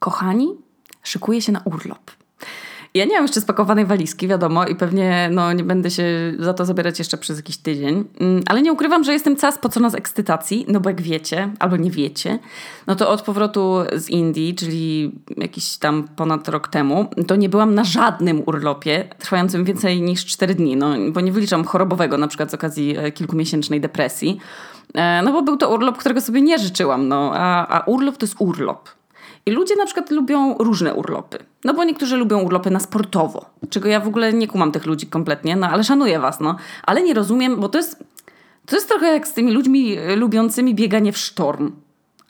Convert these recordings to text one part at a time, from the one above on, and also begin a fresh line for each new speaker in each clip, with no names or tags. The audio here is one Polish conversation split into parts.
kochani, szykuję się na urlop. Ja nie mam jeszcze spakowanej walizki, wiadomo, i pewnie no, nie będę się za to zabierać jeszcze przez jakiś tydzień. Mm, ale nie ukrywam, że jestem cała spocona z ekscytacji, no bo jak wiecie, albo nie wiecie, no to od powrotu z Indii, czyli jakiś tam ponad rok temu, to nie byłam na żadnym urlopie trwającym więcej niż 4 dni, no bo nie wyliczam chorobowego, na przykład z okazji e, kilkumiesięcznej depresji. E, no bo był to urlop, którego sobie nie życzyłam, no a, a urlop to jest urlop. I ludzie na przykład lubią różne urlopy. No bo niektórzy lubią urlopy na sportowo, czego ja w ogóle nie kumam tych ludzi kompletnie, no ale szanuję was, no. Ale nie rozumiem, bo to jest, to jest trochę jak z tymi ludźmi e, lubiącymi bieganie w sztorm.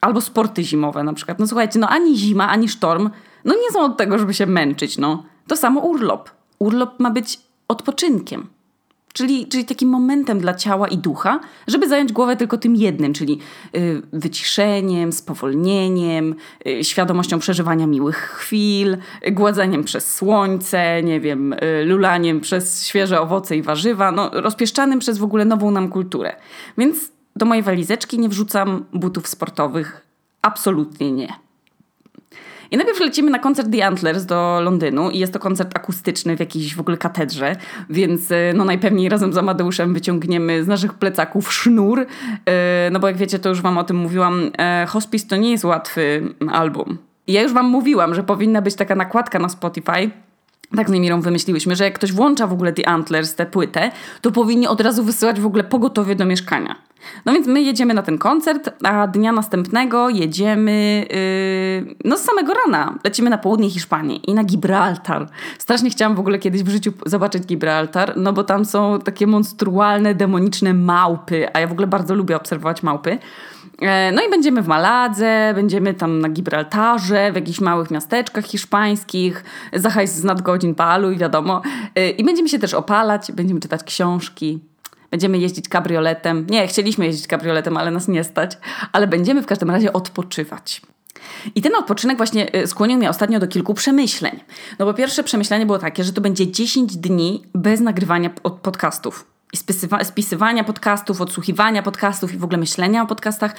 Albo sporty zimowe na przykład. No słuchajcie, no ani zima, ani sztorm, no nie są od tego, żeby się męczyć, no. To samo urlop. Urlop ma być odpoczynkiem. Czyli, czyli takim momentem dla ciała i ducha, żeby zająć głowę tylko tym jednym, czyli y, wyciszeniem, spowolnieniem, y, świadomością przeżywania miłych chwil, y, gładzeniem przez słońce, nie wiem, lulaniem przez świeże owoce i warzywa, no, rozpieszczanym przez w ogóle nową nam kulturę. Więc do mojej walizeczki nie wrzucam butów sportowych. Absolutnie nie. I najpierw lecimy na koncert The Antlers do Londynu i jest to koncert akustyczny w jakiejś w ogóle katedrze, więc e, no najpewniej razem z Amadeuszem wyciągniemy z naszych plecaków sznur, e, no bo jak wiecie, to już wam o tym mówiłam, e, Hospice to nie jest łatwy album. Ja już wam mówiłam, że powinna być taka nakładka na Spotify, tak z Emirą wymyśliłyśmy, że jak ktoś włącza w ogóle The Antlers, tę płytę, to powinni od razu wysyłać w ogóle pogotowie do mieszkania. No więc my jedziemy na ten koncert, a dnia następnego jedziemy yy, no z samego rana. Lecimy na południe Hiszpanii i na Gibraltar. Strasznie chciałam w ogóle kiedyś w życiu zobaczyć Gibraltar, no bo tam są takie monstrualne, demoniczne małpy, a ja w ogóle bardzo lubię obserwować małpy. E, no i będziemy w Maladze, będziemy tam na Gibraltarze, w jakichś małych miasteczkach hiszpańskich, za hajs z nadgodzin palu i wiadomo. E, I będziemy się też opalać, będziemy czytać książki, będziemy jeździć kabrioletem. Nie, chcieliśmy jeździć kabrioletem, ale nas nie stać, ale będziemy w każdym razie odpoczywać. I ten odpoczynek właśnie e, skłonił mnie ostatnio do kilku przemyśleń. No bo pierwsze przemyślenie było takie, że to będzie 10 dni bez nagrywania podcastów i spisywania podcastów, odsłuchiwania podcastów i w ogóle myślenia o podcastach.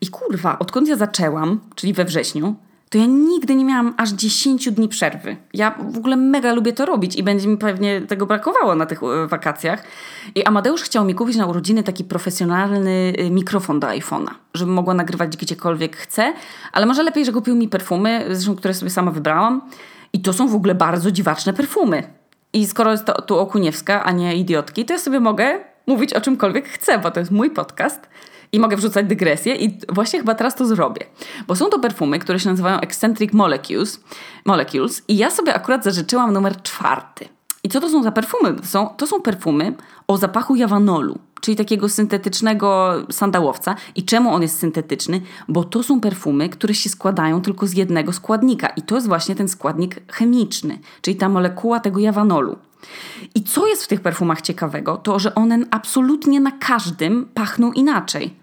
I kurwa, odkąd ja zaczęłam, czyli we wrześniu, to ja nigdy nie miałam aż 10 dni przerwy. Ja w ogóle mega lubię to robić i będzie mi pewnie tego brakowało na tych e, wakacjach. I Amadeusz chciał mi kupić na urodziny taki profesjonalny e, mikrofon do iPhone'a, żebym mogła nagrywać gdziekolwiek chcę, ale może lepiej, że kupił mi perfumy, zresztą które sobie sama wybrałam. I to są w ogóle bardzo dziwaczne perfumy. I skoro jest to tu Okuniewska, a nie idiotki, to ja sobie mogę mówić o czymkolwiek chcę, bo to jest mój podcast i mogę wrzucać dygresję i właśnie chyba teraz to zrobię. Bo są to perfumy, które się nazywają Eccentric Molecules, Molecules i ja sobie akurat zażyczyłam numer czwarty. I co to są za perfumy? To są, to są perfumy o zapachu jawanolu czyli takiego syntetycznego sandałowca. I czemu on jest syntetyczny? Bo to są perfumy, które się składają tylko z jednego składnika i to jest właśnie ten składnik chemiczny, czyli ta molekuła tego jawanolu. I co jest w tych perfumach ciekawego, to że one absolutnie na każdym pachną inaczej.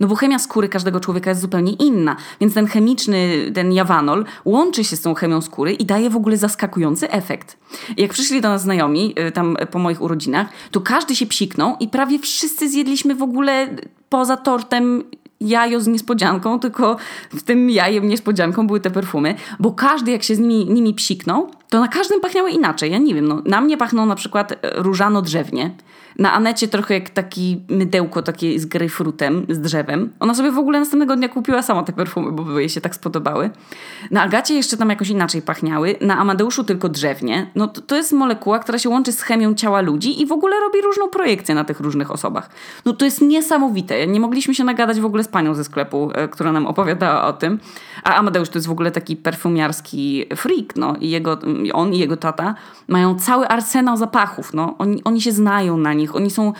No bo chemia skóry każdego człowieka jest zupełnie inna, więc ten chemiczny, ten jawanol łączy się z tą chemią skóry i daje w ogóle zaskakujący efekt. Jak przyszli do nas znajomi, y, tam po moich urodzinach, to każdy się psiknął i prawie wszyscy zjedliśmy w ogóle poza tortem jajo z niespodzianką, tylko w tym jajem niespodzianką były te perfumy, bo każdy jak się z nimi, nimi psiknął, to na każdym pachniały inaczej. Ja nie wiem, no, na mnie pachną na przykład e, różano-drzewnie, na Anecie trochę jak taki mydełko takie z grejpfrutem, z drzewem. Ona sobie w ogóle następnego dnia kupiła sama te perfumy, bo jej się tak spodobały. Na Agacie jeszcze tam jakoś inaczej pachniały. Na Amadeuszu tylko drzewnie. No to, to jest molekuła, która się łączy z chemią ciała ludzi i w ogóle robi różną projekcję na tych różnych osobach. No to jest niesamowite. Nie mogliśmy się nagadać w ogóle z panią ze sklepu, e, która nam opowiadała o tym. A Amadeusz to jest w ogóle taki perfumiarski freak, no. I jego, on i jego tata mają cały arsenał zapachów, no. Oni, oni się znają na nich nich. Oni są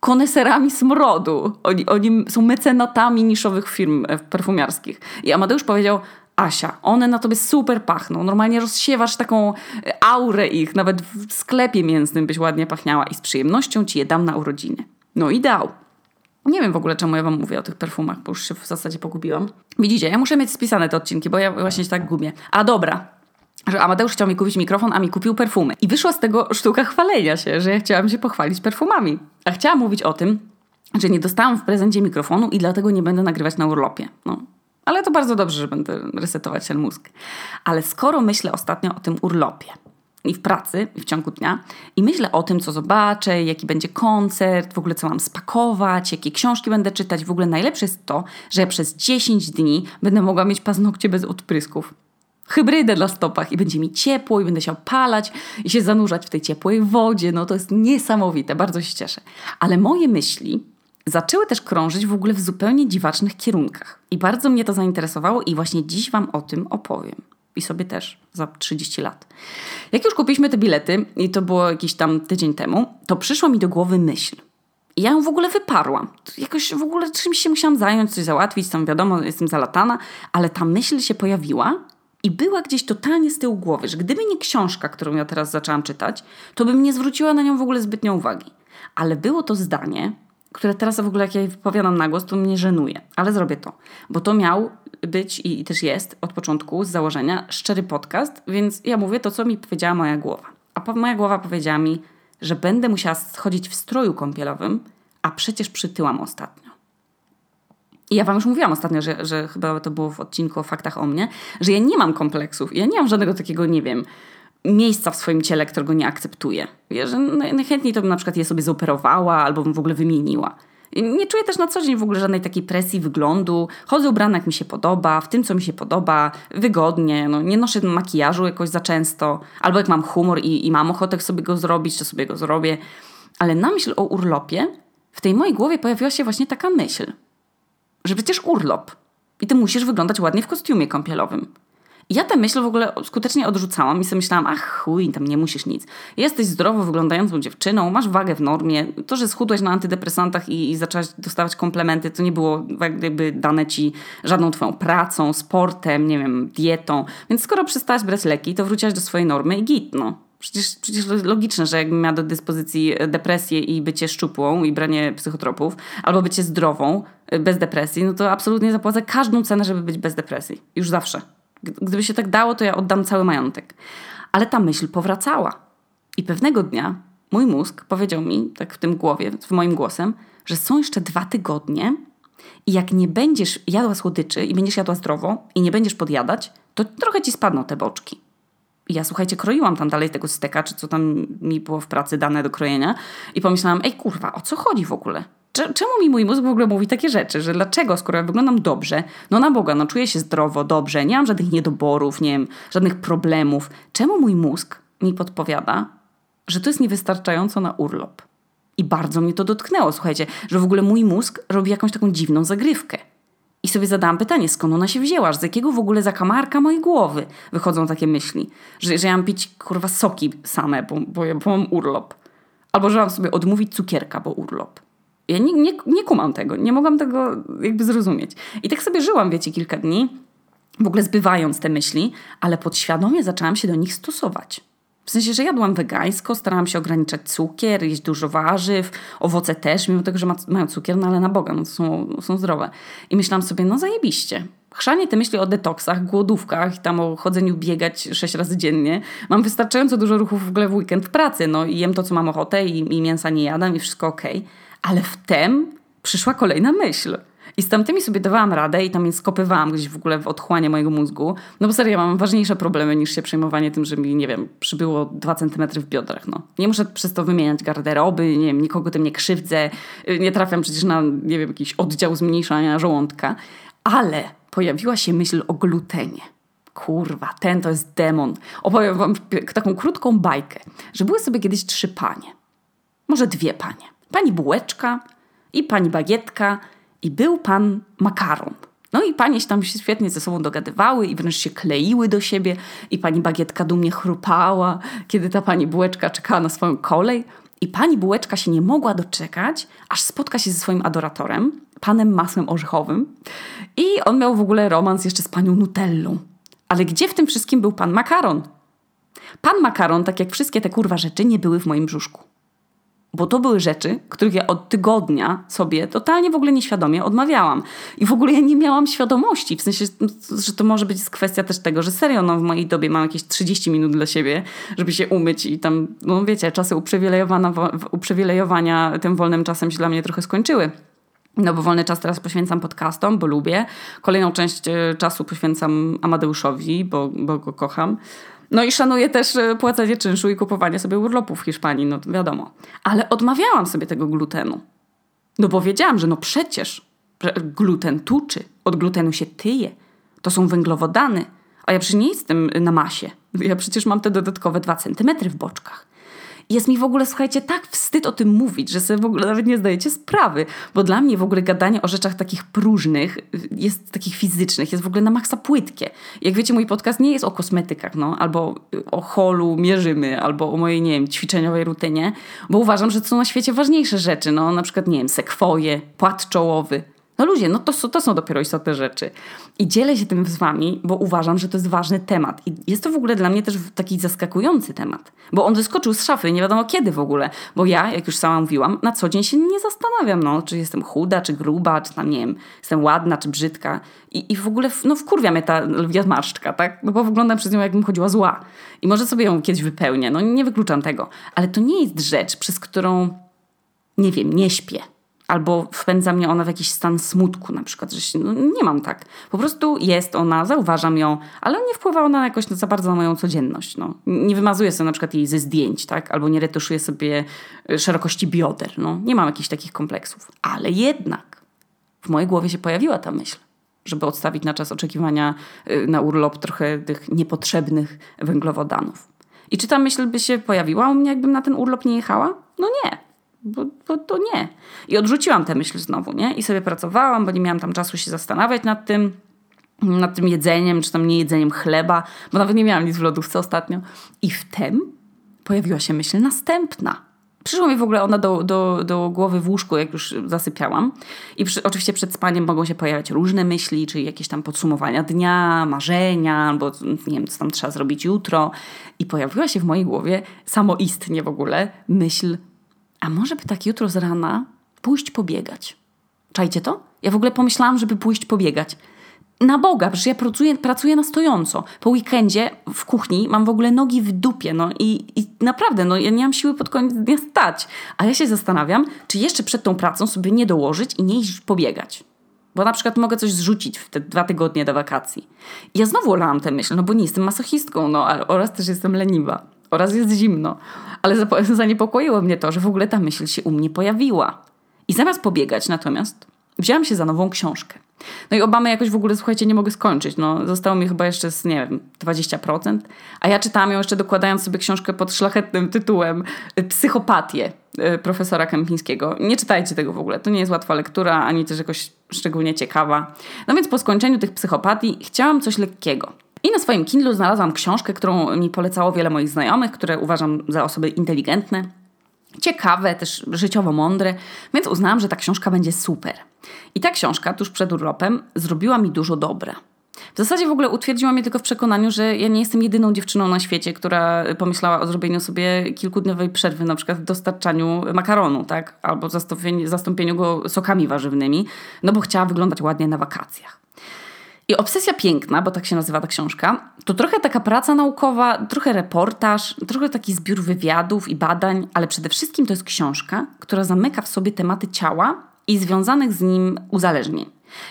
koneserami smrodu. Oni, oni są mecenatami niszowych firm e, perfumiarskich. I Amadeusz powiedział, Asia, one na tobie super pachną. Normalnie rozsiewasz taką e, aurę ich, nawet w sklepie mięsnym byś ładnie pachniała i z przyjemnością ci je dam na urodziny. No i dał. Nie wiem w ogóle, czemu ja wam mówię o tych perfumach, bo już się w zasadzie pogubiłam. Widzicie, ja muszę mieć spisane te odcinki, bo ja właśnie się tak gubię. A dobra, że Amadeusz chciał mi kupić mikrofon, a mi kupił perfumy. I wyszła z tego sztuka chwalenia się, że ja chciałam się pochwalić perfumami. A chciałam mówić o tym, że nie dostałam w prezencie mikrofonu i dlatego nie będę nagrywać na urlopie. No, Ale to bardzo dobrze, że będę resetować ten mózg. Ale skoro myślę ostatnio o tym urlopie, i w pracy, i w ciągu dnia, i myślę o tym, co zobaczę, jaki będzie koncert, w ogóle co mam spakować, jakie książki będę czytać. W ogóle najlepsze jest to, że przez 10 dni będę mogła mieć paznokcie bez odprysków. Hybrydę dla stopach i będzie mi ciepło i będę się opalać i się zanurzać w tej ciepłej wodzie. No to jest niesamowite, bardzo się cieszę. Ale moje myśli zaczęły też krążyć w ogóle w zupełnie dziwacznych kierunkach. I bardzo mnie to zainteresowało i właśnie dziś Wam o tym opowiem i sobie też za 30 lat. Jak już kupiliśmy te bilety, i to było jakiś tam tydzień temu, to przyszła mi do głowy myśl. I ja ją w ogóle wyparłam. Jakoś w ogóle czymś się musiałam zająć, coś załatwić, tam wiadomo, jestem zalatana, ale ta myśl się pojawiła i była gdzieś totalnie z tyłu głowy, że gdyby nie książka, którą ja teraz zaczęłam czytać, to bym nie zwróciła na nią w ogóle zbytnio uwagi. Ale było to zdanie, które teraz w ogóle jak ja je wypowiadam na głos, to mnie żenuje. Ale zrobię to, bo to miał być i też jest od początku, z założenia, szczery podcast, więc ja mówię to, co mi powiedziała moja głowa. A moja głowa powiedziała mi, że będę musiała schodzić w stroju kąpielowym, a przecież przytyłam ostatnio. I ja wam już mówiłam ostatnio, że, że chyba to było w odcinku o faktach o mnie, że ja nie mam kompleksów. Ja nie mam żadnego takiego, nie wiem, miejsca w swoim ciele, którego nie akceptuję. Ja, że najchętniej to bym na przykład je sobie zoperowała albo bym w ogóle wymieniła. Nie czuję też na co dzień w ogóle żadnej takiej presji wyglądu. Chodzę ubrana jak mi się podoba, w tym co mi się podoba, wygodnie. No, nie noszę makijażu jakoś za często. Albo jak mam humor i, i mam ochotę sobie go zrobić, to sobie go zrobię. Ale na myśl o urlopie w tej mojej głowie pojawiła się właśnie taka myśl, że przecież urlop i ty musisz wyglądać ładnie w kostiumie kąpielowym. I ja tę myśl w ogóle skutecznie odrzucałam i sobie myślałam, ach chuj, tam nie musisz nic. Jesteś zdrowo wyglądającą dziewczyną, masz wagę w normie. To, że schudłeś na antydepresantach i, i zaczęłaś dostawać komplementy, to nie było jakby dane ci żadną twoją pracą, sportem, nie wiem, dietą. Więc skoro przestałaś brać leki, to wróciłaś do swojej normy i git, no. Przecież, przecież logiczne, że jakbym miała do dyspozycji depresję i bycie szczupłą i branie psychotropów, albo bycie zdrową, bez depresji, no to absolutnie zapłacę każdą cenę, żeby być bez depresji. Już zawsze. Gdyby się tak dało, to ja oddam cały majątek. Ale ta myśl powracała. I pewnego dnia mój mózg powiedział mi, tak w tym głowie, w moim głosem, że są jeszcze dwa tygodnie i jak nie będziesz jadła słodyczy i będziesz jadła zdrowo i nie będziesz podjadać, to trochę ci spadną te boczki. I ja słuchajcie, kroiłam tam dalej tego steka, czy co tam mi było w pracy dane do krojenia i pomyślałam, ej kurwa, o co chodzi w ogóle? Czemu mi mój mózg w ogóle mówi takie rzeczy, że dlaczego, skoro ja wyglądam dobrze, no na Boga, no czuję się zdrowo, dobrze, nie mam żadnych niedoborów, nie wiem, żadnych problemów. Czemu mój mózg mi podpowiada, że to jest niewystarczająco na urlop? I bardzo mnie to dotknęło, słuchajcie, że w ogóle mój mózg robi jakąś taką dziwną zagrywkę. I sobie zadałam pytanie, skąd ona się wzięła, z jakiego w ogóle zakamarka mojej głowy wychodzą takie myśli, że, że ja mam pić kurwa soki same, bo, bo, bo mam urlop. Albo że mam sobie odmówić cukierka, bo urlop. Ja nie, nie, nie kumam tego, nie mogłam tego jakby zrozumieć. I tak sobie żyłam, wiecie, kilka dni, w ogóle zbywając te myśli, ale podświadomie zaczęłam się do nich stosować. W sensie, że jadłam wegańsko, starałam się ograniczać cukier, jeść dużo warzyw, owoce też, mimo tego, że ma, mają cukier, no ale na Boga, no są, są zdrowe. I myślałam sobie, no zajebiście. Chrzanie te myśli o detoksach, głodówkach tam o chodzeniu biegać sześć razy dziennie. Mam wystarczająco dużo ruchów w ogóle w weekend w pracy, no i jem to, co mam ochotę i, i mięsa nie jadam i wszystko okej. Okay. Ale wtem przyszła kolejna myśl. I z tamtymi sobie dawałam radę i tam je skopywałam gdzieś w ogóle w otchłanie mojego mózgu. No bo serio, mam ważniejsze problemy niż się przejmowanie tym, że mi, nie wiem, przybyło dwa centymetry w biodrach. No. Nie muszę przez to wymieniać garderoby, nie wiem, nikogo tym nie krzywdzę. Nie trafiam przecież na, nie wiem, jakiś oddział zmniejszania żołądka. Ale pojawiła się myśl o glutenie. Kurwa, ten to jest demon. Opowiem wam taką krótką bajkę, że były sobie kiedyś trzy panie. Może dwie panie pani bułeczka i pani bagietka i był pan makaron. No i panie się tam świetnie ze sobą dogadywały i wręcz się kleiły do siebie i pani bagietka dumnie chrupała, kiedy ta pani bułeczka czekała na swoją kolej. I pani bułeczka się nie mogła doczekać, aż spotka się ze swoim adoratorem, panem masłem orzechowym. I on miał w ogóle romans jeszcze z panią Nutellą. Ale gdzie w tym wszystkim był pan makaron? Pan makaron, tak jak wszystkie te kurwa rzeczy, nie były w moim brzuszku. Bo to były rzeczy, których ja od tygodnia sobie totalnie w ogóle nieświadomie odmawiałam. I w ogóle ja nie miałam świadomości, w sensie, że to może być kwestia też tego, że serio no, w mojej dobie mam jakieś 30 minut dla siebie, żeby się umyć i tam, no wiecie, czasy uprzywilejowania, uprzywilejowania tym wolnym czasem się dla mnie trochę skończyły. No bo wolny czas teraz poświęcam podcastom, bo lubię. Kolejną część e, czasu poświęcam Amadeuszowi, bo, bo go kocham. No i szanuję też e, płacenie czynszu i kupowanie sobie urlopu w Hiszpanii, no wiadomo. Ale odmawiałam sobie tego glutenu. No bo wiedziałam, że no przecież gluten tuczy, od glutenu się tyje. To są węglowodany. A ja przecież nie jestem na masie. Ja przecież mam te dodatkowe dwa centymetry w boczkach jest mi w ogóle, słuchajcie, tak wstyd o tym mówić, że sobie w ogóle nawet nie zdajecie sprawy, bo dla mnie w ogóle gadanie o rzeczach takich próżnych, jest takich fizycznych, jest w ogóle na maksa płytkie. Jak wiecie, mój podcast nie jest o kosmetykach, no, albo o holu mierzymy, albo o mojej, nie wiem, ćwiczeniowej rutynie, bo uważam, że są na świecie ważniejsze rzeczy, no, na przykład, nie wiem, sekwoje, płat czołowy, no ludzie, no to, to są dopiero istotne rzeczy. I dzielę się tym z wami, bo uważam, że to jest ważny temat. I jest to w ogóle dla mnie też taki zaskakujący temat. Bo on wyskoczył z szafy, nie wiadomo kiedy w ogóle. Bo ja, jak już sama mówiłam, na co dzień się nie zastanawiam, no, czy jestem chuda, czy gruba, czy tam, nie wiem, jestem ładna, czy brzydka. I, i w ogóle, no wkurwia mnie ta marszczka, tak? No bo wyglądam przez nią, jakbym chodziła zła. I może sobie ją kiedyś wypełnię, no nie wykluczam tego. Ale to nie jest rzecz, przez którą, nie wiem, nie śpię albo wpędza mnie ona w jakiś stan smutku, na przykład, że się, no, nie mam tak. Po prostu jest ona, zauważam ją, ale nie wpływa ona jakoś za bardzo na moją codzienność. No. Nie wymazuję sobie na przykład jej ze zdjęć, tak? albo nie retuszuję sobie e, szerokości bioder. No. Nie mam jakichś takich kompleksów. Ale jednak w mojej głowie się pojawiła ta myśl, żeby odstawić na czas oczekiwania e, na urlop trochę tych niepotrzebnych węglowodanów. I czy ta myśl by się pojawiła u mnie, jakbym na ten urlop nie jechała? No nie bo, bo to nie. I odrzuciłam tę myśl znowu, nie? I sobie pracowałam, bo nie miałam tam czasu się zastanawiać nad tym, nad tym jedzeniem, czy tam nie jedzeniem chleba, bo nawet nie miałam nic w lodówce ostatnio. I wtem pojawiła się myśl następna. Przyszła mi w ogóle ona do, do, do głowy w łóżku, jak już zasypiałam. I przy, oczywiście przed spaniem mogą się pojawiać różne myśli, czyli jakieś tam podsumowania dnia, marzenia, albo nie wiem, co tam trzeba zrobić jutro. I pojawiła się w mojej głowie samoistnie w ogóle myśl a może by tak jutro z rana pójść pobiegać? Czajcie to? Ja w ogóle pomyślałam, żeby pójść pobiegać. Na Boga, przecież ja pracuję, pracuję na stojąco. Po weekendzie w kuchni mam w ogóle nogi w dupie, no i, i naprawdę, no ja nie mam siły pod koniec dnia stać. A ja się zastanawiam, czy jeszcze przed tą pracą sobie nie dołożyć i nie iść pobiegać. Bo na przykład mogę coś zrzucić w te dwa tygodnie do wakacji. I ja znowu olałam tę myśl, no bo nie jestem masochistką, no oraz też jestem leniwa oraz jest zimno. Ale zaniepokoiło mnie to, że w ogóle ta myśl się u mnie pojawiła. I zamiast pobiegać natomiast, wzięłam się za nową książkę. No i Obamy jakoś w ogóle, słuchajcie, nie mogę skończyć. No, zostało mi chyba jeszcze z, nie wiem, 20%. A ja czytałam ją jeszcze dokładając sobie książkę pod szlachetnym tytułem Psychopatię y, profesora Kępińskiego. Nie czytajcie tego w ogóle. To nie jest łatwa lektura, ani też jakoś szczególnie ciekawa. No więc po skończeniu tych psychopatii chciałam coś lekkiego. I na swoim Kindle znalazłam książkę, którą mi polecało wiele moich znajomych, które uważam za osoby inteligentne, ciekawe, też życiowo mądre, więc uznałam, że ta książka będzie super. I ta książka tuż przed urlopem zrobiła mi dużo dobra. W zasadzie w ogóle utwierdziła mnie tylko w przekonaniu, że ja nie jestem jedyną dziewczyną na świecie, która pomyślała o zrobieniu sobie kilkudniowej przerwy, na przykład w dostarczaniu makaronu, tak? Albo zastąpieniu, zastąpieniu go sokami warzywnymi, no bo chciała wyglądać ładnie na wakacjach. I Obsesja Piękna, bo tak się nazywa ta książka, to trochę taka praca naukowa, trochę reportaż, trochę taki zbiór wywiadów i badań, ale przede wszystkim to jest książka, która zamyka w sobie tematy ciała i związanych z nim uzależnień.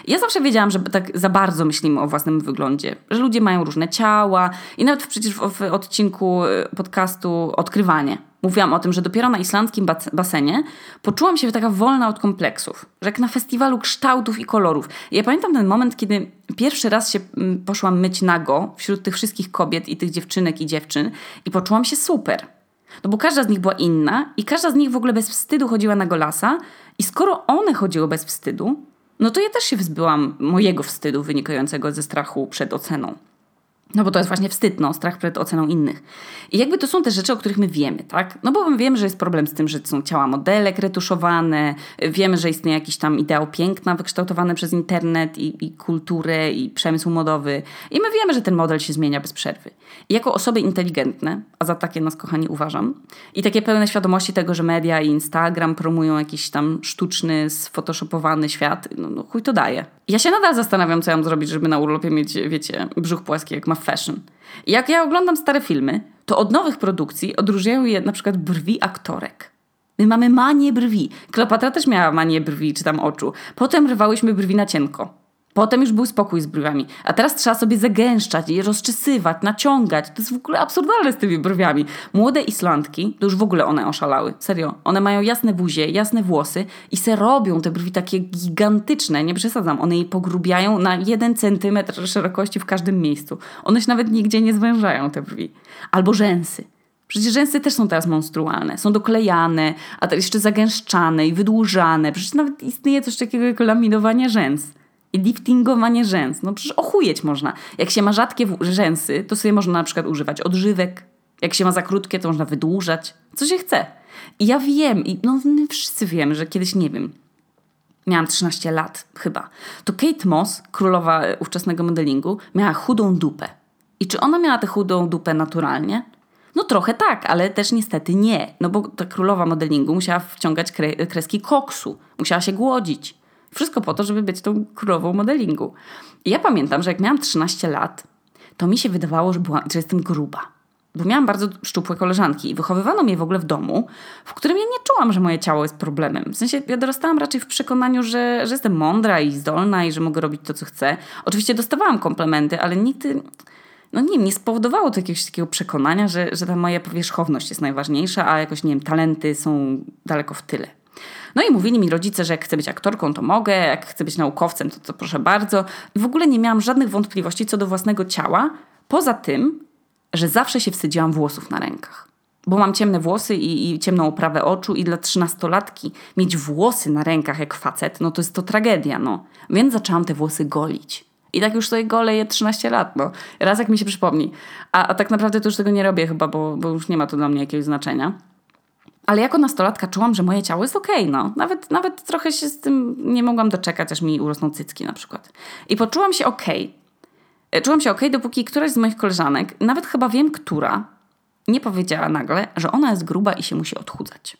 Ja zawsze wiedziałam, że tak za bardzo myślimy o własnym wyglądzie, że ludzie mają różne ciała i nawet przecież w, w odcinku y, podcastu Odkrywanie mówiłam o tym, że dopiero na islandzkim basenie poczułam się taka wolna od kompleksów, że jak na festiwalu kształtów i kolorów. Ja pamiętam ten moment, kiedy pierwszy raz się mm, poszłam myć nago wśród tych wszystkich kobiet i tych dziewczynek i dziewczyn i poczułam się super. No bo każda z nich była inna i każda z nich w ogóle bez wstydu chodziła na golasa i skoro one chodziły bez wstydu, no to ja też się wyzbyłam mojego wstydu wynikającego ze strachu przed oceną. No bo to jest właśnie wstyd, no, strach przed oceną innych. I jakby to są te rzeczy, o których my wiemy, tak? No bo my wiemy, że jest problem z tym, że są ciała modelek retuszowane, wiemy, że istnieje jakiś tam ideał piękna wykształtowany przez internet i, i kulturę i przemysł modowy. I my wiemy, że ten model się zmienia bez przerwy. I jako osoby inteligentne, a za takie nas kochani uważam, i takie pełne świadomości tego, że media i Instagram promują jakiś tam sztuczny, sfotoshopowany świat, no, no chuj to daje. Ja się nadal zastanawiam, co ja mam zrobić, żeby na urlopie mieć, wiecie, brzuch płaski jak ma fashion. Jak ja oglądam stare filmy, to od nowych produkcji odróżniają je na przykład brwi aktorek. My mamy manię brwi. Kleopatra też miała manię brwi, czy tam oczu. Potem rwałyśmy brwi na cienko. Potem już był spokój z brwiami. A teraz trzeba sobie zagęszczać je rozczesywać, naciągać. To jest w ogóle absurdalne z tymi brwiami. Młode Islandki, to już w ogóle one oszalały. Serio. One mają jasne buzie, jasne włosy i se robią te brwi takie gigantyczne. Nie przesadzam. One je pogrubiają na jeden centymetr szerokości w każdym miejscu. One się nawet nigdzie nie zwężają, te brwi. Albo rzęsy. Przecież rzęsy też są teraz monstrualne. Są doklejane, a teraz jeszcze zagęszczane i wydłużane. Przecież nawet istnieje coś takiego jak laminowanie rzęs. Liftingowanie rzęs. No przecież ochujeć można. Jak się ma rzadkie rzęsy, to sobie można na przykład używać odżywek. Jak się ma za krótkie, to można wydłużać. Co się chce. I ja wiem, i no my wszyscy wiemy, że kiedyś, nie wiem, miałam 13 lat chyba, to Kate Moss, królowa ówczesnego modelingu, miała chudą dupę. I czy ona miała tę chudą dupę naturalnie? No trochę tak, ale też niestety nie. No bo ta królowa modelingu musiała wciągać kre kreski koksu. Musiała się głodzić. Wszystko po to, żeby być tą królową modelingu. I ja pamiętam, że jak miałam 13 lat, to mi się wydawało, że, była, że jestem gruba. Bo miałam bardzo szczupłe koleżanki i wychowywano mnie w ogóle w domu, w którym ja nie czułam, że moje ciało jest problemem. W sensie ja dorastałam raczej w przekonaniu, że, że jestem mądra i zdolna i że mogę robić to, co chcę. Oczywiście dostawałam komplementy, ale nigdy no nie nie spowodowało to jakiegoś takiego przekonania, że, że ta moja powierzchowność jest najważniejsza, a jakoś, nie wiem, talenty są daleko w tyle. No i mówili mi rodzice, że jak chcę być aktorką, to mogę, jak chcę być naukowcem, to, to proszę bardzo. I w ogóle nie miałam żadnych wątpliwości co do własnego ciała, poza tym, że zawsze się wstydziłam włosów na rękach. Bo mam ciemne włosy i, i ciemną oprawę oczu i dla trzynastolatki mieć włosy na rękach jak facet, no to jest to tragedia, no. Więc zaczęłam te włosy golić. I tak już sobie goleję 13 lat, no. Raz jak mi się przypomni. A, a tak naprawdę to już tego nie robię chyba, bo, bo już nie ma to dla mnie jakiegoś znaczenia. Ale jako nastolatka czułam, że moje ciało jest okej, okay, no. Nawet, nawet trochę się z tym nie mogłam doczekać, aż mi urosną cycki na przykład. I poczułam się okej. Okay. Czułam się okej, okay, dopóki któraś z moich koleżanek, nawet chyba wiem która, nie powiedziała nagle, że ona jest gruba i się musi odchudzać.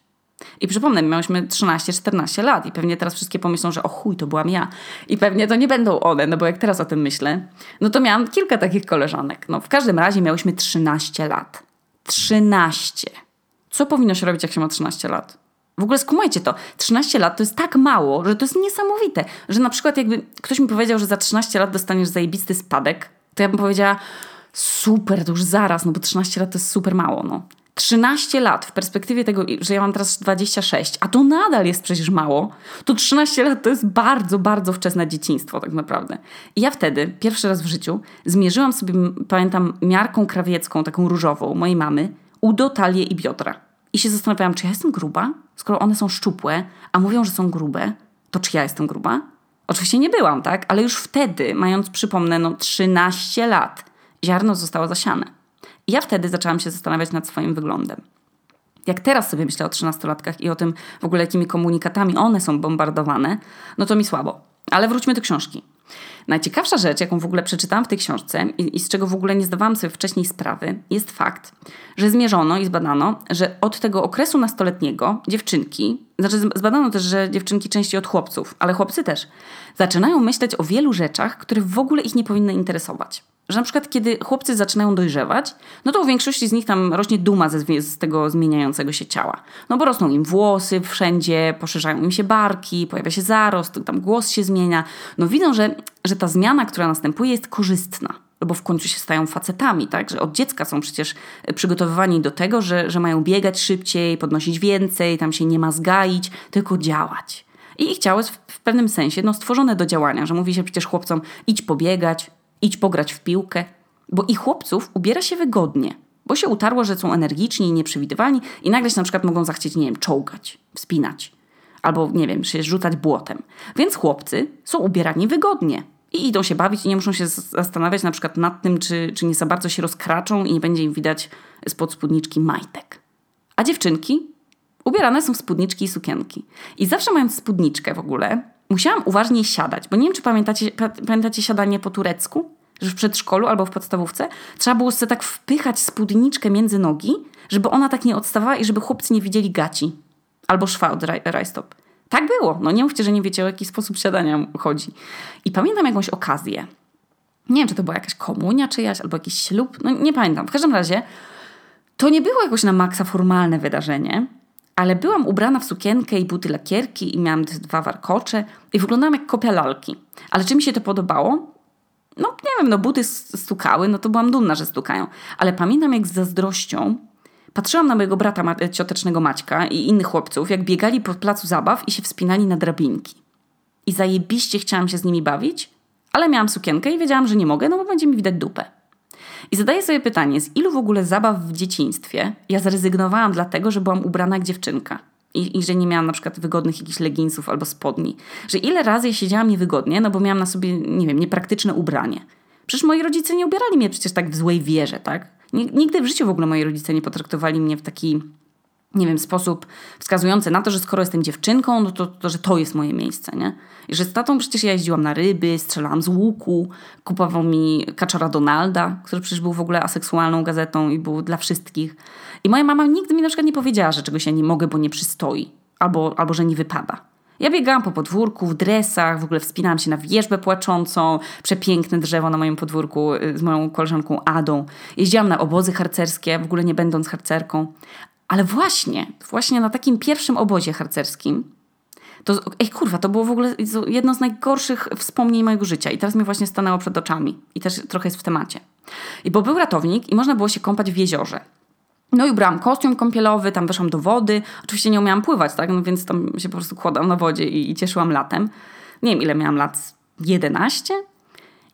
I przypomnę, miałyśmy 13-14 lat i pewnie teraz wszystkie pomyślą, że o chuj, to byłam ja. I pewnie to nie będą one, no bo jak teraz o tym myślę, no to miałam kilka takich koleżanek. No w każdym razie miałyśmy 13 lat. 13. Co powinno się robić, jak się ma 13 lat? W ogóle skumajcie to. 13 lat to jest tak mało, że to jest niesamowite. Że na przykład jakby ktoś mi powiedział, że za 13 lat dostaniesz zajebisty spadek, to ja bym powiedziała super, to już zaraz, no bo 13 lat to jest super mało, no. 13 lat w perspektywie tego, że ja mam teraz 26, a to nadal jest przecież mało, to 13 lat to jest bardzo, bardzo wczesne dzieciństwo tak naprawdę. I ja wtedy, pierwszy raz w życiu, zmierzyłam sobie, pamiętam, miarką krawiecką, taką różową, mojej mamy, udo, talię i biodra. I się zastanawiałam, czy ja jestem gruba? Skoro one są szczupłe, a mówią, że są grube, to czy ja jestem gruba? Oczywiście nie byłam, tak? Ale już wtedy, mając, przypomnę, no 13 lat, ziarno zostało zasiane. I ja wtedy zaczęłam się zastanawiać nad swoim wyglądem. Jak teraz sobie myślę o trzynastolatkach i o tym w ogóle, jakimi komunikatami one są bombardowane, no to mi słabo. Ale wróćmy do książki. Najciekawsza rzecz, jaką w ogóle przeczytałam w tej książce i, i, z czego w ogóle nie zdawałam sobie wcześniej sprawy, jest fakt, że zmierzono i zbadano, że od tego okresu nastoletniego dziewczynki, znaczy zbadano też, że dziewczynki częściej od chłopców, ale chłopcy też, zaczynają myśleć o wielu rzeczach, które w ogóle ich nie powinny interesować że na przykład kiedy chłopcy zaczynają dojrzewać, no to u większości z nich tam rośnie duma ze, z tego zmieniającego się ciała. No bo rosną im włosy wszędzie, poszerzają im się barki, pojawia się zarost, tam głos się zmienia. No widzą, że, że ta zmiana, która następuje jest korzystna. Bo w końcu się stają facetami, tak? Że od dziecka są przecież przygotowywani do tego, że, że mają biegać szybciej, podnosić więcej, tam się nie ma zgaić, tylko działać. I ich ciało jest w, w pewnym sensie no, stworzone do działania, że mówi się przecież chłopcom idź pobiegać, idź pograć w piłkę, bo i chłopców ubiera się wygodnie, bo się utarło, że są energiczni i nieprzewidywalni i nagle się na przykład mogą zachcieć, nie wiem, czołgać, wspinać albo, nie wiem, się rzucać błotem. Więc chłopcy są ubierani wygodnie i idą się bawić i nie muszą się zastanawiać na przykład nad tym, czy, czy nie za bardzo się rozkraczą i nie będzie im widać spod spódniczki majtek. A dziewczynki ubierane są w spódniczki i sukienki. I zawsze mając spódniczkę w ogóle, musiałam uważnie siadać, bo nie wiem, czy pamiętacie, pamiętacie siadanie po turecku? Że w przedszkolu albo w podstawówce trzeba było sobie tak wpychać spódniczkę między nogi, żeby ona tak nie odstawała i żeby chłopcy nie widzieli gaci. Albo szwa od rajstop. Tak było. No nie mówcie, że nie wiecie o jaki sposób siadania chodzi. I pamiętam jakąś okazję. Nie wiem, czy to była jakaś komunia czyjaś, albo jakiś ślub. No nie pamiętam. W każdym razie to nie było jakoś na maksa formalne wydarzenie, ale byłam ubrana w sukienkę i buty lakierki i miałam dwa warkocze i wyglądałam jak kopia lalki. Ale czy mi się to podobało? No nie wiem, no buty stukały, no to byłam dumna, że stukają. Ale pamiętam jak z zazdrością patrzyłam na mojego brata ciotecznego Maćka i innych chłopców, jak biegali po placu zabaw i się wspinali na drabinki. I zajebiście chciałam się z nimi bawić, ale miałam sukienkę i wiedziałam, że nie mogę, no bo będzie mi widać dupę. I zadaję sobie pytanie, z ilu w ogóle zabaw w dzieciństwie ja zrezygnowałam dlatego, że byłam ubrana jak dziewczynka. I, I, że nie miałam na przykład wygodnych jakichś leginsów albo spodni. Że ile razy ja siedziałam niewygodnie, no bo miałam na sobie, nie wiem, niepraktyczne ubranie. Przecież moi rodzice nie ubierali mnie przecież tak w złej wierze, tak? Nigdy w życiu w ogóle moi rodzice nie potraktowali mnie w taki nie wiem, sposób wskazujący na to, że skoro jestem dziewczynką, no to, to, że to jest moje miejsce, nie? I że z tatą przecież ja jeździłam na ryby, strzelałam z łuku, kupował mi Kaczora Donalda, który przecież był w ogóle aseksualną gazetą i był dla wszystkich. I moja mama nigdy mi na przykład nie powiedziała, że czegoś ja nie mogę, bo nie przystoi, albo, albo że nie wypada. Ja biegałam po podwórku w dresach, w ogóle wspinałam się na wierzbę płaczącą, przepiękne drzewo na moim podwórku y, z moją koleżanką Adą. Jeździłam na obozy harcerskie, w ogóle nie będąc harcerką. Ale właśnie, właśnie na takim pierwszym obozie harcerskim, to, ej kurwa, to było w ogóle jedno z najgorszych wspomnień mojego życia i teraz mi właśnie stanęło przed oczami i też trochę jest w temacie. I bo był ratownik i można było się kąpać w jeziorze. No i ubrałam kostium kąpielowy, tam weszłam do wody. Oczywiście nie umiałam pływać, tak? No więc tam się po prostu kładłam na wodzie i, i cieszyłam latem. Nie wiem, ile miałam lat, 11?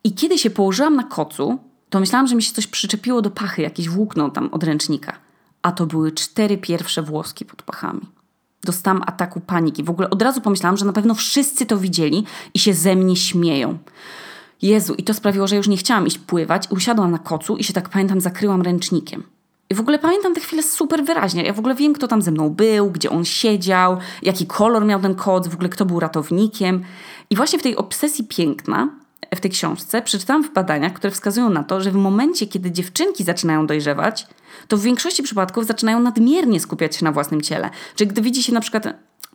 I kiedy się położyłam na kocu, to myślałam, że mi się coś przyczepiło do pachy, jakieś włókno tam od ręcznika a to były cztery pierwsze włoski pod pachami. Dostałam ataku paniki. W ogóle od razu pomyślałam, że na pewno wszyscy to widzieli i się ze mnie śmieją. Jezu, i to sprawiło, że już nie chciałam iść pływać. Usiadłam na kocu i się tak pamiętam, zakryłam ręcznikiem. I w ogóle pamiętam te chwile super wyraźnie. Ja w ogóle wiem, kto tam ze mną był, gdzie on siedział, jaki kolor miał ten koc, w ogóle kto był ratownikiem. I właśnie w tej obsesji piękna, w tej książce, przeczytałam w badaniach, które wskazują na to, że w momencie, kiedy dziewczynki zaczynają dojrzewać, to w większości przypadków zaczynają nadmiernie skupiać się na własnym ciele. Czyli gdy widzi się na przykład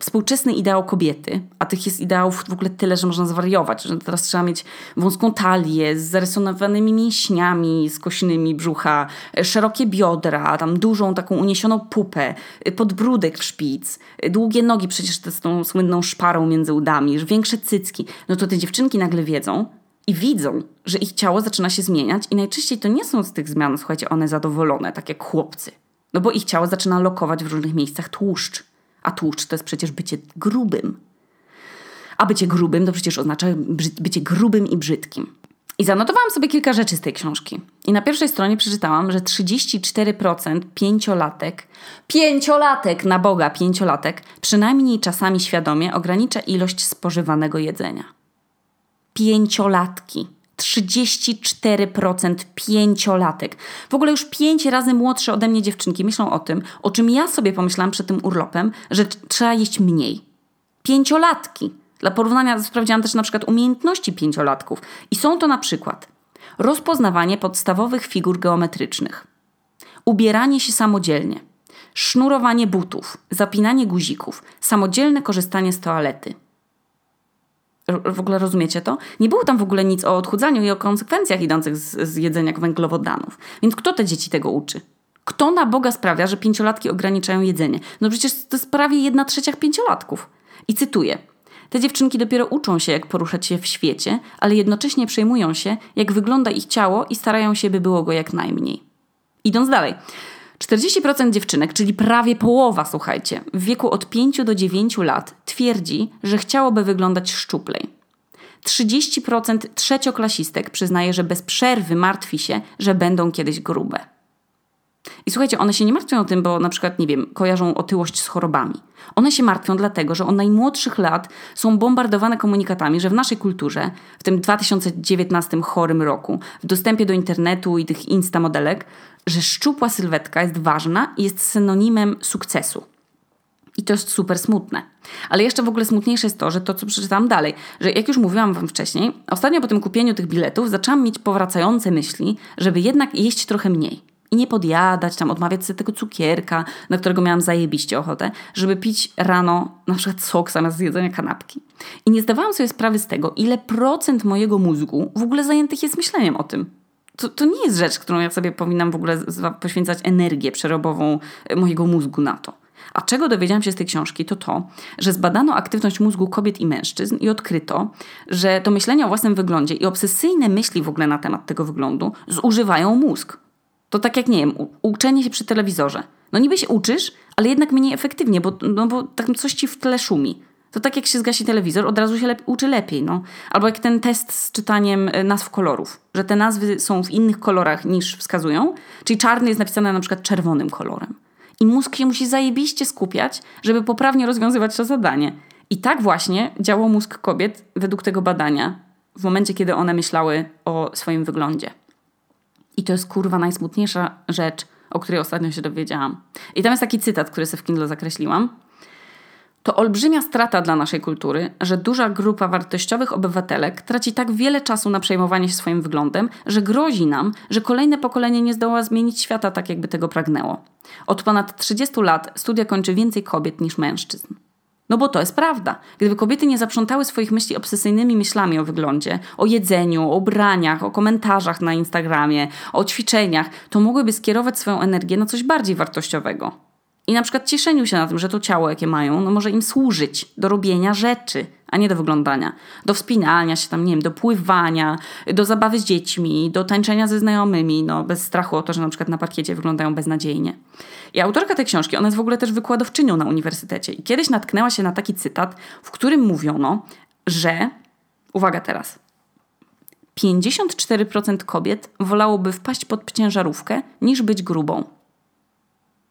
współczesny ideał kobiety, a tych jest ideałów w ogóle tyle, że można zwariować, że teraz trzeba mieć wąską talię z zarysowanymi mięśniami skośnymi brzucha, szerokie biodra, tam dużą taką uniesioną pupę, podbródek w szpic, długie nogi przecież z tą słynną szparą między udami, większe cycki. No to te dziewczynki nagle wiedzą, i widzą, że ich ciało zaczyna się zmieniać, i najczęściej to nie są z tych zmian, słuchajcie, one zadowolone, tak jak chłopcy. No bo ich ciało zaczyna lokować w różnych miejscach tłuszcz, a tłuszcz to jest przecież bycie grubym. A bycie grubym to przecież oznacza bycie grubym i brzydkim. I zanotowałam sobie kilka rzeczy z tej książki. I na pierwszej stronie przeczytałam, że 34% pięciolatek, pięciolatek na Boga, pięciolatek, przynajmniej czasami świadomie ogranicza ilość spożywanego jedzenia pięciolatki. 34% pięciolatek. W ogóle już pięć razy młodsze ode mnie dziewczynki myślą o tym, o czym ja sobie pomyślałam przed tym urlopem, że trzeba jeść mniej. Pięciolatki. Dla porównania sprawdziłam też na przykład umiejętności pięciolatków. I są to na przykład rozpoznawanie podstawowych figur geometrycznych, ubieranie się samodzielnie, sznurowanie butów, zapinanie guzików, samodzielne korzystanie z toalety, w ogóle rozumiecie to? Nie było tam w ogóle nic o odchudzaniu i o konsekwencjach idących z, z jedzenia węglowodanów. Więc kto te dzieci tego uczy? Kto na Boga sprawia, że pięciolatki ograniczają jedzenie? No przecież to jest prawie jedna trzecia pięciolatków. I cytuję. Te dziewczynki dopiero uczą się, jak poruszać się w świecie, ale jednocześnie przejmują się, jak wygląda ich ciało i starają się, by było go jak najmniej. Idąc dalej. 40% dziewczynek, czyli prawie połowa, słuchajcie, w wieku od 5 do 9 lat twierdzi, że chciałoby wyglądać szczuplej. 30% trzecioklasistek przyznaje, że bez przerwy martwi się, że będą kiedyś grube. I słuchajcie, one się nie martwią o tym, bo na przykład, nie wiem, kojarzą otyłość z chorobami. One się martwią dlatego, że od najmłodszych lat są bombardowane komunikatami, że w naszej kulturze, w tym 2019 chorym roku, w dostępie do internetu i tych instamodelek, że szczupła sylwetka jest ważna i jest synonimem sukcesu. I to jest super smutne. Ale jeszcze w ogóle smutniejsze jest to, że to, co przeczytałam dalej, że jak już mówiłam Wam wcześniej, ostatnio po tym kupieniu tych biletów zaczęłam mieć powracające myśli, żeby jednak jeść trochę mniej. I nie podjadać, tam odmawiać sobie tego cukierka, na którego miałam zajebiście ochotę, żeby pić rano na przykład sok zamiast jedzenia kanapki. I nie zdawałam sobie sprawy z tego, ile procent mojego mózgu w ogóle zajętych jest myśleniem o tym to, to nie jest rzecz, którą ja sobie powinnam w ogóle poświęcać energię przerobową e, mojego mózgu na to. A czego dowiedziałam się z tej książki, to to, że zbadano aktywność mózgu kobiet i mężczyzn i odkryto, że to myślenie o własnym wyglądzie i obsesyjne myśli w ogóle na temat tego wyglądu zużywają mózg. To tak jak, nie wiem, uczenie się przy telewizorze. No niby się uczysz, ale jednak mniej efektywnie, bo, no bo tak coś ci w tle szumi. To tak jak się zgasi telewizor, od razu się lep- uczy lepiej, no. Albo jak ten test z czytaniem e, nazw kolorów, że te nazwy są w innych kolorach niż wskazują, czyli czarny jest napisany na przykład czerwonym kolorem. I mózg się musi zajebiście skupiać, żeby poprawnie rozwiązywać to zadanie. I tak właśnie działał mózg kobiet według tego badania, w momencie, kiedy one myślały o swoim wyglądzie. I to jest kurwa najsmutniejsza rzecz, o której ostatnio się dowiedziałam. I tam jest taki cytat, który sobie w Kindle zakreśliłam. To olbrzymia strata dla naszej kultury, że duża grupa wartościowych obywatelek traci tak wiele czasu na przejmowanie się swoim wyglądem, że grozi nam, że kolejne pokolenie nie zdoła zmienić świata tak, jakby tego pragnęło. Od ponad 30 lat studia kończy więcej kobiet niż mężczyzn. No bo to jest prawda. Gdyby kobiety nie zaprzątały swoich myśli obsesyjnymi myślami o wyglądzie, o jedzeniu, o ubraniach, o komentarzach na Instagramie, o ćwiczeniach, to mogłyby skierować swoją energię na coś bardziej wartościowego. I na przykład cieszeniu się na tym, że to ciało, jakie mają, no może im służyć do robienia rzeczy, a nie do wyglądania. Do wspinania się tam, nie wiem, do pływania, do zabawy z dziećmi, do tańczenia ze znajomymi, no bez strachu o to, że na przykład na parkiecie wyglądają beznadziejnie. I autorka tej książki, ona jest w ogóle też wykładowczynią na uniwersytecie. I kiedyś natknęła się na taki cytat, w którym mówiono, że, uwaga teraz, 54% kobiet wolałoby wpaść pod ciężarówkę niż być grubą.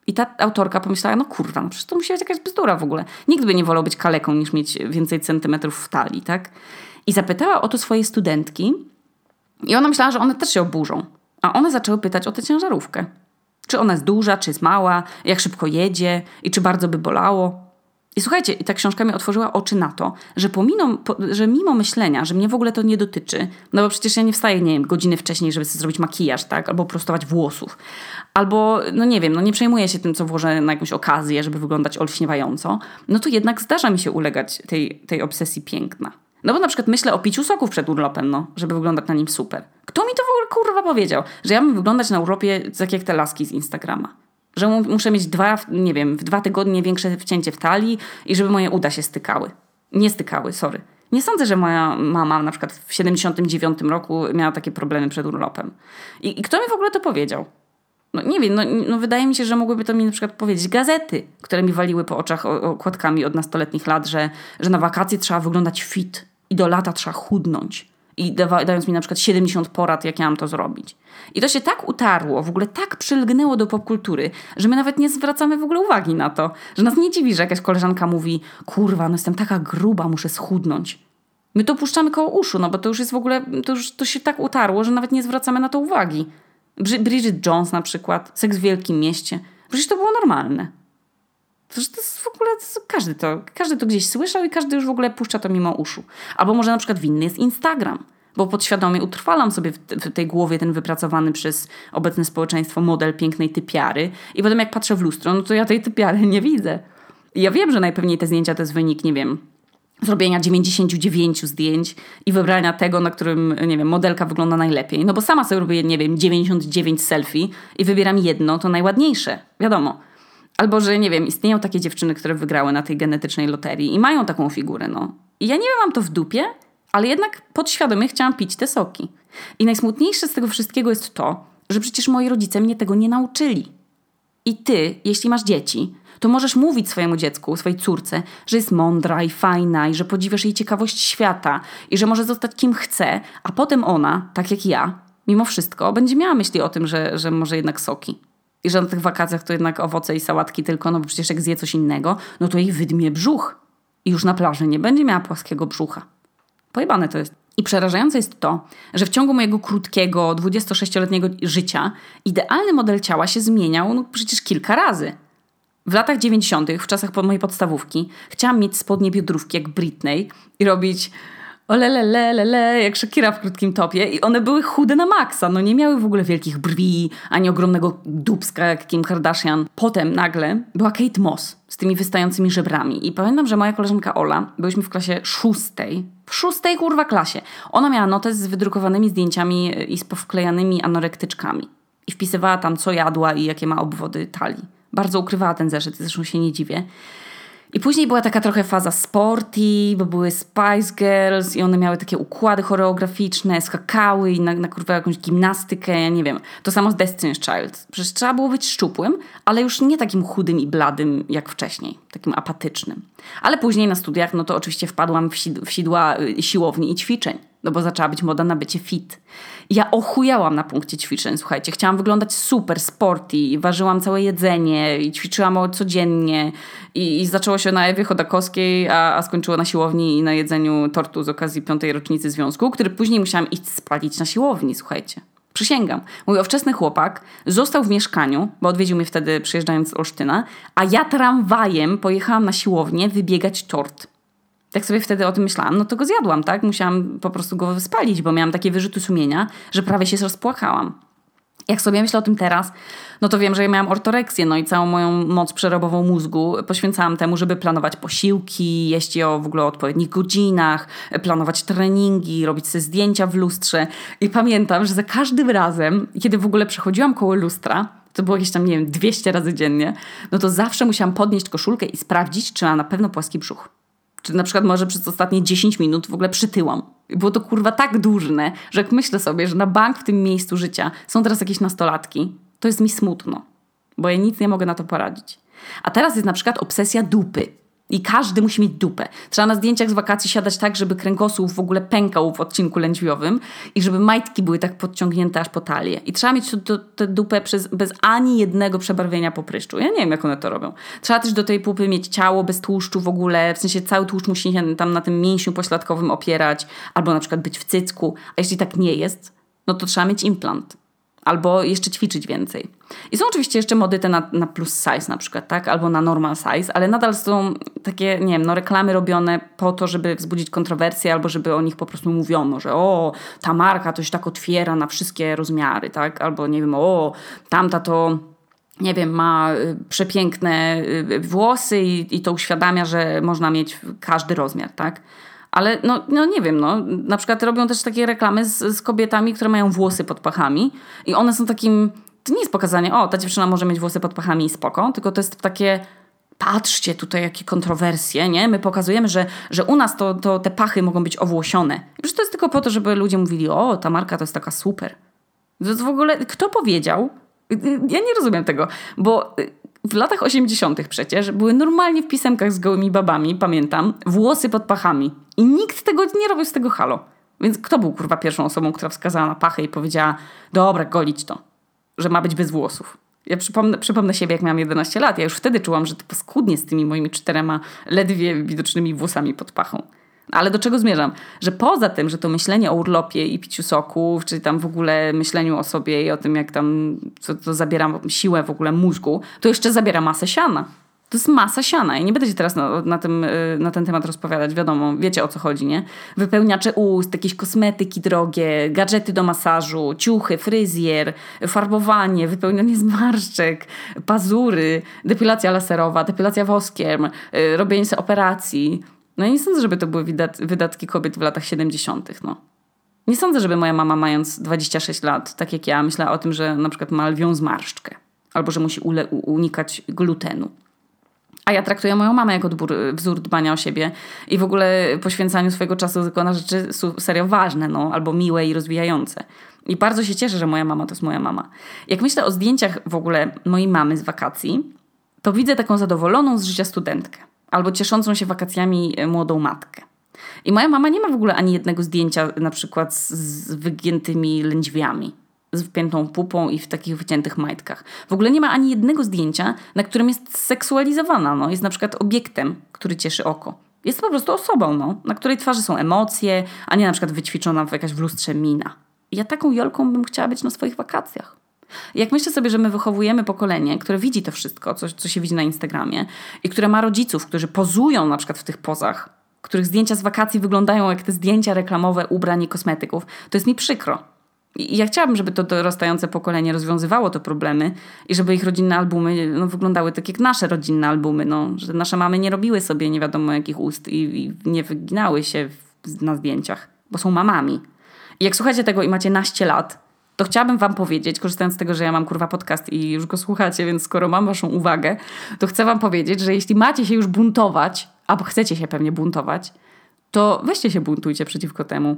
I ta autorka pomyślała, no kurwa, no przecież to musi być jakaś bzdura w ogóle. Nikt by nie wolał być kaleką niż mieć więcej centymetrów w talii, tak? I zapytała o to swojej studentki i ona myślała, że one też się oburzą. A one zaczęły pytać o tę ciężarówkę. Czy ona jest duża, czy jest mała, jak szybko jedzie i czy bardzo by bolało. I słuchajcie, ta książka mi otworzyła oczy na to, że, pomimo, po, że mimo myślenia, że mnie w ogóle to nie dotyczy, no bo przecież ja nie wstaję, nie wiem, godziny wcześniej, żeby sobie zrobić makijaż, tak, albo prostować włosów, albo, no nie wiem, no nie przejmuję się tym, co włożę na jakąś okazję, żeby wyglądać olśniewająco, no to jednak zdarza mi się ulegać tej, tej obsesji piękna. No bo na przykład myślę o piciu soków przed urlopem, no, żeby wyglądać na nim super. Kto mi to w ogóle kurwa powiedział? Że ja mam wyglądać na urlopie tak jak te laski z Instagrama. Że muszę mieć dwa, nie wiem, w dwa tygodnie większe wcięcie w talii i żeby moje uda się stykały. Nie stykały, sorry. Nie sądzę, że moja mama na przykład w 79 roku miała takie problemy przed urlopem. I, i kto mi w ogóle to powiedział? No nie wiem, no, no, wydaje mi się, że mogłyby to mi na przykład powiedzieć gazety, które mi waliły po oczach okładkami od nastoletnich lat, że, że na wakacje trzeba wyglądać fit i do lata trzeba chudnąć i dając mi na przykład 70 porad, jak ja mam to zrobić. I to się tak utarło, w ogóle tak przylgnęło do popkultury, że my nawet nie zwracamy w ogóle uwagi na to, że nas nie dziwi, że jakaś koleżanka mówi kurwa, no jestem taka gruba, muszę schudnąć. My to puszczamy koło uszu, no bo to już jest w ogóle, to już to się tak utarło, że nawet nie zwracamy na to uwagi. Bridget Jones na przykład, Seks w Wielkim Mieście. Przecież to było normalne. To, to jest w ogóle, to każdy, to, każdy to gdzieś słyszał i każdy już w ogóle puszcza to mimo uszu. Albo może na przykład winny jest Instagram, bo podświadomie utrwalam sobie w, w tej głowie ten wypracowany przez obecne społeczeństwo model pięknej typiary i potem jak patrzę w lustro, no to ja tej typiary nie widzę. I ja wiem, że najpewniej te zdjęcia to jest wynik, nie wiem, zrobienia 99 zdjęć i wybrania tego, na którym, nie wiem, modelka wygląda najlepiej. No bo sama sobie robię, nie wiem, 99 selfie i wybieram jedno, to najładniejsze, wiadomo. Albo, że nie wiem, istnieją takie dziewczyny, które wygrały na tej genetycznej loterii i mają taką figurę, no. I ja nie mam to w dupie, ale jednak podświadomie chciałam pić te soki. I najsmutniejsze z tego wszystkiego jest to, że przecież moi rodzice mnie tego nie nauczyli. I ty, jeśli masz dzieci, to możesz mówić swojemu dziecku, swojej córce, że jest mądra i fajna i że podziwiasz jej ciekawość świata i że może zostać kim chce, a potem ona, tak jak ja, mimo wszystko, będzie miała myśli o tym, że, że może jednak soki. I że na tych wakacjach to jednak owoce i sałatki tylko, no bo przecież jak zje coś innego, no to jej wydmie brzuch. I już na plaży nie będzie miała płaskiego brzucha. Pojebane to jest. I przerażające jest to, że w ciągu mojego krótkiego, 26-letniego życia idealny model ciała się zmieniał no przecież kilka razy. W latach 90., w czasach mojej podstawówki, chciałam mieć spodnie biodrówki jak Britney i robić olelelelele, jak Shakira w krótkim topie. I one były chude na maksa, no nie miały w ogóle wielkich brwi, ani ogromnego dubska jak Kim Kardashian. Potem nagle była Kate Moss z tymi wystającymi żebrami. I pamiętam, że moja koleżanka Ola, byliśmy w klasie szóstej, w szóstej kurwa klasie, ona miała notes z wydrukowanymi zdjęciami i z powklejanymi anorektyczkami. I wpisywała tam co jadła i jakie ma obwody talii. Bardzo ukrywała ten zeszyt, zresztą się nie dziwię. I później była taka trochę faza sporty, bo były Spice Girls i one miały takie układy choreograficzne, skakały i na, na kurwa jakąś gimnastykę, ja nie wiem. To samo z Destiny's Child. Przecież trzeba było być szczupłym, ale już nie takim chudym i bladym jak wcześniej, takim apatycznym. Ale później na studiach, no to oczywiście wpadłam w, sid w sidła y, siłowni i ćwiczeń no bo zaczęła być moda na bycie fit. Ja ochujałam na punkcie ćwiczeń, słuchajcie. Chciałam wyglądać super, sporty, ważyłam całe jedzenie i ćwiczyłam codziennie. I, i zaczęło się na Ewie Chodakowskiej, a, a skończyło na siłowni i na jedzeniu tortu z okazji piątej rocznicy związku, który później musiałam iść spalić na siłowni, słuchajcie. Przysięgam. Mój ówczesny chłopak został w mieszkaniu, bo odwiedził mnie wtedy przyjeżdżając z Olsztyna, a ja tramwajem pojechałam na siłownię wybiegać tort tak sobie wtedy o tym myślałam, no to go zjadłam, tak? Musiałam po prostu go spalić, bo miałam takie wyrzuty sumienia, że prawie się rozpłakałam. Jak sobie myślę o tym teraz, no to wiem, że ja miałam ortoreksję, no i całą moją moc przerobową mózgu poświęcałam temu, żeby planować posiłki, jeść je o w ogóle odpowiednich godzinach, planować treningi, robić sobie zdjęcia w lustrze. I pamiętam, że za każdym razem, kiedy w ogóle przechodziłam koło lustra, to było jakieś tam, nie wiem, 200 razy dziennie, no to zawsze musiałam podnieść koszulkę i sprawdzić, czy ma na pewno płaski brzuch. Czy na przykład może przez ostatnie 10 minut w ogóle przytyłam. Było to kurwa tak dużne, że jak myślę sobie, że na bank w tym miejscu życia są teraz jakieś nastolatki, to jest mi smutno, bo ja nic nie mogę na to poradzić. A teraz jest na przykład obsesja dupy. I każdy musi mieć dupę. Trzeba na zdjęciach z wakacji siadać tak, żeby kręgosłup w ogóle pękał w odcinku lędźwiowym i żeby majtki były tak podciągnięte aż po talię. I trzeba mieć tę dupę przez, bez ani jednego przebarwienia po pryszczu. Ja nie wiem, jak one to robią. Trzeba też do tej pupy mieć ciało bez tłuszczu w ogóle, w sensie cały tłuszcz musi się tam na tym mięsiu pośladkowym opierać, albo na przykład być w cycku. A jeśli tak nie jest, no to trzeba mieć implant albo jeszcze ćwiczyć więcej. I są oczywiście jeszcze mody te na, na plus size na przykład, tak? Albo na normal size, ale nadal są takie, nie wiem, no reklamy robione po to, żeby wzbudzić kontrowersję albo żeby o nich po prostu mówiono, że o, ta marka to się tak otwiera na wszystkie rozmiary, tak? Albo nie wiem, o, tamta to nie wiem, ma y, przepiękne y, włosy i, i to uświadamia, że można mieć każdy rozmiar, tak? Ale no, no nie wiem, no, na przykład robią też takie reklamy z, z kobietami, które mają włosy pod pachami i one są takim, to nie jest pokazanie, o, ta dziewczyna może mieć włosy pod pachami i spoko, tylko to jest takie, patrzcie tutaj jakie kontrowersje, nie? My pokazujemy, że, że u nas to, to te pachy mogą być owłosione. I przecież to jest tylko po to, żeby ludzie mówili, o, ta marka to jest taka super. To w ogóle, kto powiedział? Ja nie rozumiem tego, bo w latach 80. przecież były normalnie w pisemkach z gołymi babami, pamiętam, włosy pod pachami. I nikt tego nie robił z tego halo. Więc kto był kurwa pierwszą osobą, która wskazała na pachę i powiedziała, dobra, golić to, że ma być bez włosów. Ja przypomnę, przypomnę siebie, jak miałam 11 lat. Ja już wtedy czułam, że to paskudnie z tymi moimi czterema ledwie widocznymi włosami pod pachą. Ale do czego zmierzam? Że poza tym, że to myślenie o urlopie i piciu soków, czy tam w ogóle myśleniu o sobie i o tym, jak tam co to zabiera siłę w ogóle mózgu, to jeszcze zabiera masę siana. To jest masa siana. I nie będę się teraz na, na, tym, y, na ten temat rozpowiadać, wiadomo, wiecie o co chodzi, nie? Wypełniacze ust, jakieś kosmetyki drogie, gadżety do masażu, ciuchy, fryzjer, farbowanie, wypełnianie zmarszczek, pazury, depilacja laserowa, depilacja woskiem, y, robienie sobie operacji. No i nie sądzę, żeby to były wydatki kobiet w latach 70. No. Nie sądzę, żeby moja mama, mając 26 lat, tak jak ja, myślała o tym, że na przykład ma lwią zmarszczkę albo że musi unikać glutenu. A ja traktuję moją mamę jako dbór, wzór dbania o siebie i w ogóle poświęcaniu swojego czasu tylko na rzeczy serio ważne, no, albo miłe i rozwijające. I bardzo się cieszę, że moja mama to jest moja mama. Jak myślę o zdjęciach w ogóle mojej mamy z wakacji, to widzę taką zadowoloną z życia studentkę albo cieszącą się wakacjami e, młodą matkę. I moja mama nie ma w ogóle ani jednego zdjęcia na przykład z wygiętymi lędźwiami, z wpiętą pupą i w takich wyciętych majtkach. W ogóle nie ma ani jednego zdjęcia, na którym jest seksualizowana. No. Jest na przykład obiektem, który cieszy oko. Jest po prostu osobą, no, na której twarzy są emocje, a nie na przykład wyćwiczona w jakaś w lustrze mina. Ja taką Jolką bym chciała być na swoich wakacjach. Jak myślę sobie, że my wychowujemy pokolenie, które widzi to wszystko, co, co się widzi na Instagramie i które ma rodziców, którzy pozują na przykład w tych pozach, których zdjęcia z wakacji wyglądają jak te zdjęcia reklamowe ubrań i kosmetyków, to jest mi przykro. I ja chciałabym, żeby to dorastające pokolenie rozwiązywało te problemy i żeby ich rodzinne albumy no, wyglądały tak jak nasze rodzinne albumy. No, że nasze mamy nie robiły sobie nie wiadomo jakich ust i, i nie wyginały się w, na zdjęciach, bo są mamami. I jak słuchacie tego i macie naście lat, to chciałabym wam powiedzieć, korzystając z tego, że ja mam kurwa podcast i już go słuchacie, więc skoro mam waszą uwagę, to chcę wam powiedzieć, że jeśli macie się już buntować, albo chcecie się pewnie buntować, to weźcie się buntujcie przeciwko temu.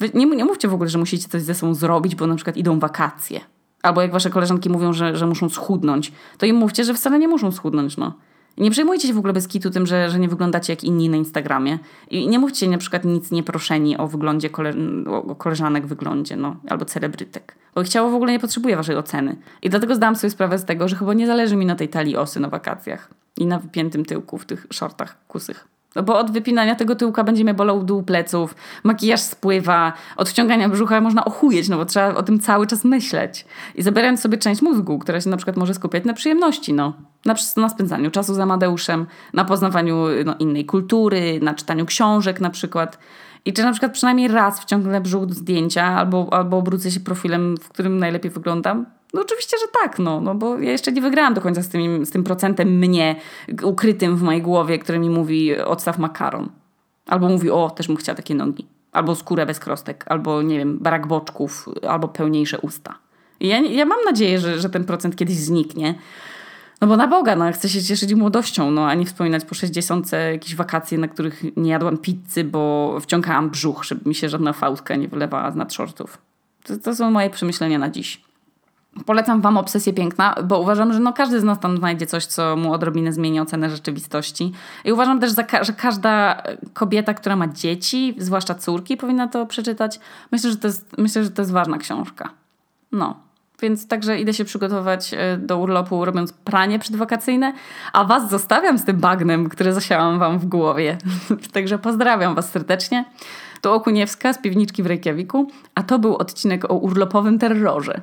Wy nie, nie mówcie w ogóle, że musicie coś ze sobą zrobić, bo na przykład idą wakacje. Albo jak wasze koleżanki mówią, że, że muszą schudnąć, to im mówcie, że wcale nie muszą schudnąć, no. Nie przejmujcie się w ogóle bez kitu tym, że, że nie wyglądacie jak inni na Instagramie. I nie mówcie na przykład nic nieproszeni o wyglądzie kole, o koleżanek wyglądzie, no, albo celebrytek. Bo ciało w ogóle nie potrzebuje waszej oceny. I dlatego zdałam sobie sprawę z tego, że chyba nie zależy mi na tej talii osy na wakacjach. I na wypiętym tyłku w tych shortach kusych. No bo od wypinania tego tyłka będzie mnie bolał dół pleców, makijaż spływa, od wciągania brzucha można ochujeć, no bo trzeba o tym cały czas myśleć. I zabierając sobie część mózgu, która się na przykład może skupiać na przyjemności, no. Na, na spędzaniu czasu za Amadeuszem, na poznawaniu no, innej kultury, na czytaniu książek na przykład. I czy na przykład przynajmniej raz wciągnę brzuch do zdjęcia albo, albo obrócę się profilem, w którym najlepiej wyglądam? No oczywiście, że tak, no, no bo ja jeszcze nie wygrałam do końca z tym, z tym procentem mnie ukrytym w mojej głowie, który mi mówi odstaw makaron. Albo mówi, o, też bym chciała takie nogi. Albo skórę bez krostek, albo nie wiem, barak boczków, albo pełniejsze usta. I ja, ja mam nadzieję, że, że ten procent kiedyś zniknie. No bo na Boga, no, chcę się cieszyć młodością, no, a nie wspominać po 60 jakieś wakacje, na których nie jadłam pizzy, bo wciągałam brzuch, żeby mi się żadna fałdka nie wylewała z nad shortów. To, to są moje przemyślenia na dziś. Polecam Wam Obsesję Piękna, bo uważam, że no każdy z nas tam znajdzie coś, co mu odrobinę zmieni ocenę rzeczywistości. I uważam też, że każda kobieta, która ma dzieci, zwłaszcza córki, powinna to przeczytać. Myślę, że to jest, myślę, że to jest ważna książka. No. Więc także idę się przygotować e, do urlopu, robiąc pranie przedwakacyjne, a Was zostawiam z tym bagnem, który zasiałam Wam w głowie. także pozdrawiam Was serdecznie. To Okuniewska z piwniczki w Reykjaviku, a to był odcinek o urlopowym terrorze.